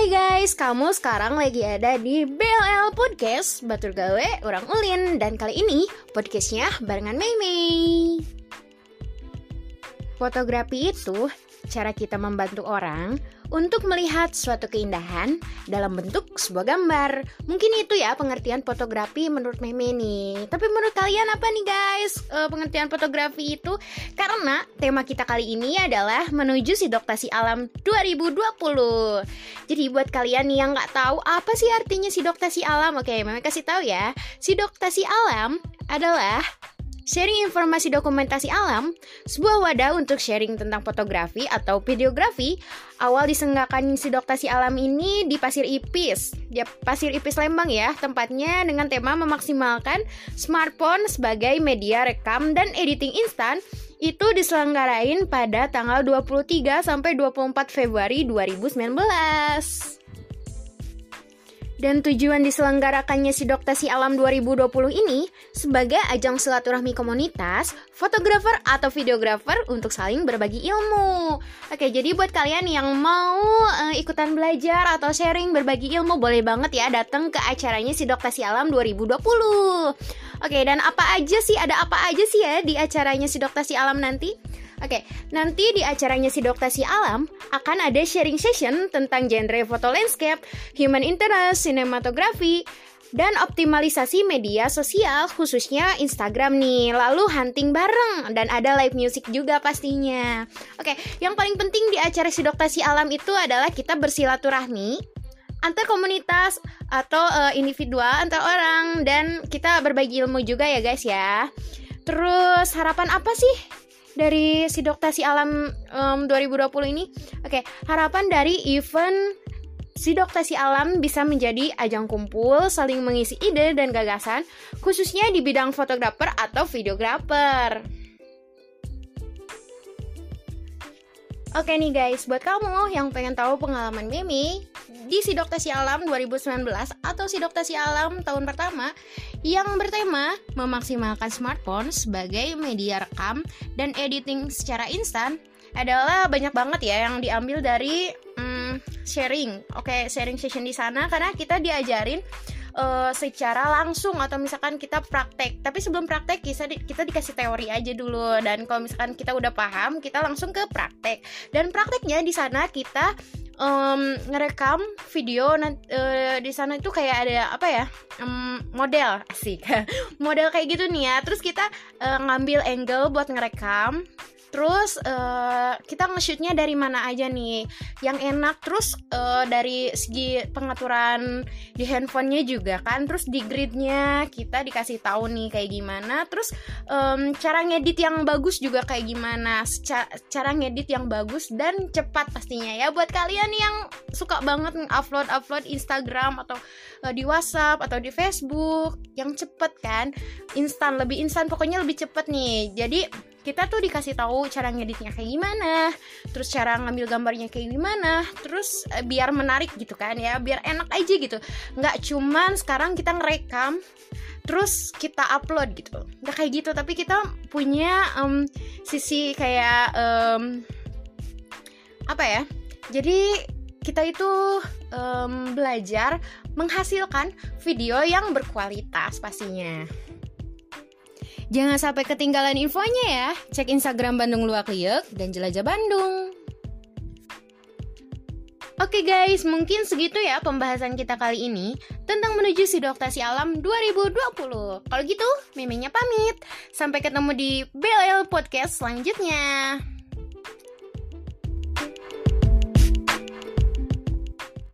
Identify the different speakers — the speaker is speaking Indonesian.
Speaker 1: Hai guys, kamu sekarang lagi ada di BLL Podcast Batur Gawe Orang Ulin. Dan kali ini podcastnya barengan Mei Mei Fotografi itu cara kita membantu orang untuk melihat suatu keindahan dalam bentuk sebuah gambar. Mungkin itu ya pengertian fotografi menurut Meme nih. Tapi menurut kalian apa nih guys uh, pengertian fotografi itu? Karena tema kita kali ini adalah menuju sidoktasi alam 2020. Jadi buat kalian yang nggak tahu apa sih artinya sidoktasi alam, oke Meme kasih tahu ya. Sidoktasi alam adalah Sharing informasi dokumentasi alam, sebuah wadah untuk sharing tentang fotografi atau videografi. Awal disenggakan sidoktasi alam ini di Pasir Ipis. Ya, Pasir Ipis Lembang ya, tempatnya dengan tema memaksimalkan smartphone sebagai media rekam dan editing instan itu diselenggarain pada tanggal 23 sampai 24 Februari 2019. Dan tujuan diselenggarakannya Sidoktasi Alam 2020 ini sebagai ajang silaturahmi komunitas, fotografer atau videografer untuk saling berbagi ilmu. Oke, jadi buat kalian yang mau uh, ikutan belajar atau sharing berbagi ilmu, boleh banget ya datang ke acaranya Sidoktasi Alam 2020. Oke, dan apa aja sih, ada apa aja sih ya di acaranya Sidoktasi Alam nanti? Oke, nanti di acaranya Sidoktasi Alam akan ada sharing session tentang genre foto landscape, human interest, sinematografi, dan optimalisasi media sosial khususnya Instagram nih. Lalu hunting bareng dan ada live music juga pastinya. Oke, yang paling penting di acara Sidoktasi Alam itu adalah kita bersilaturahmi antar komunitas atau uh, individual antar orang dan kita berbagi ilmu juga ya guys ya. Terus harapan apa sih dari Sidoktasi Alam um, 2020 ini? Oke, harapan dari event Sidoktasi Alam bisa menjadi ajang kumpul, saling mengisi ide dan gagasan, khususnya di bidang fotografer atau videografer. Oke nih guys, buat kamu yang pengen tahu pengalaman Mimi di Sidoktasi Alam 2019 atau Sidoktasi Alam tahun pertama yang bertema memaksimalkan smartphone sebagai media rekam dan editing secara instan adalah banyak banget ya yang diambil dari sharing. Oke, sharing session di sana karena kita diajarin uh, secara langsung atau misalkan kita praktek. Tapi sebelum praktek kita di, kita dikasih teori aja dulu dan kalau misalkan kita udah paham, kita langsung ke praktek. Dan prakteknya di sana kita um, ngerekam video uh, di sana itu kayak ada apa ya um, model asik model kayak gitu nih ya terus kita uh, ngambil angle buat ngerekam Terus uh, kita nge-shootnya dari mana aja nih? Yang enak Terus uh, dari segi pengaturan di handphonenya juga kan? Terus di gridnya kita dikasih tahu nih kayak gimana? Terus um, cara ngedit yang bagus juga kayak gimana? Ca Cara ngedit yang bagus dan cepat pastinya ya. Buat kalian yang suka banget upload-upload Instagram Atau uh, di WhatsApp atau di Facebook Yang cepet kan? Instan, lebih instan pokoknya lebih cepet nih. Jadi kita tuh dikasih tahu cara ngeditnya kayak gimana, terus cara ngambil gambarnya kayak gimana, terus e, biar menarik gitu kan ya, biar enak aja gitu. Nggak cuman sekarang kita ngerekam terus kita upload gitu. Nggak kayak gitu, tapi kita punya um, sisi kayak um, apa ya? Jadi kita itu um, belajar menghasilkan video yang berkualitas pastinya. Jangan sampai ketinggalan infonya ya. Cek Instagram Bandung Luak Liuk dan jelajah Bandung. Oke guys, mungkin segitu ya pembahasan kita kali ini tentang menuju Sidoktasi Alam 2020. Kalau gitu, memenya pamit. Sampai ketemu di BLL Podcast selanjutnya.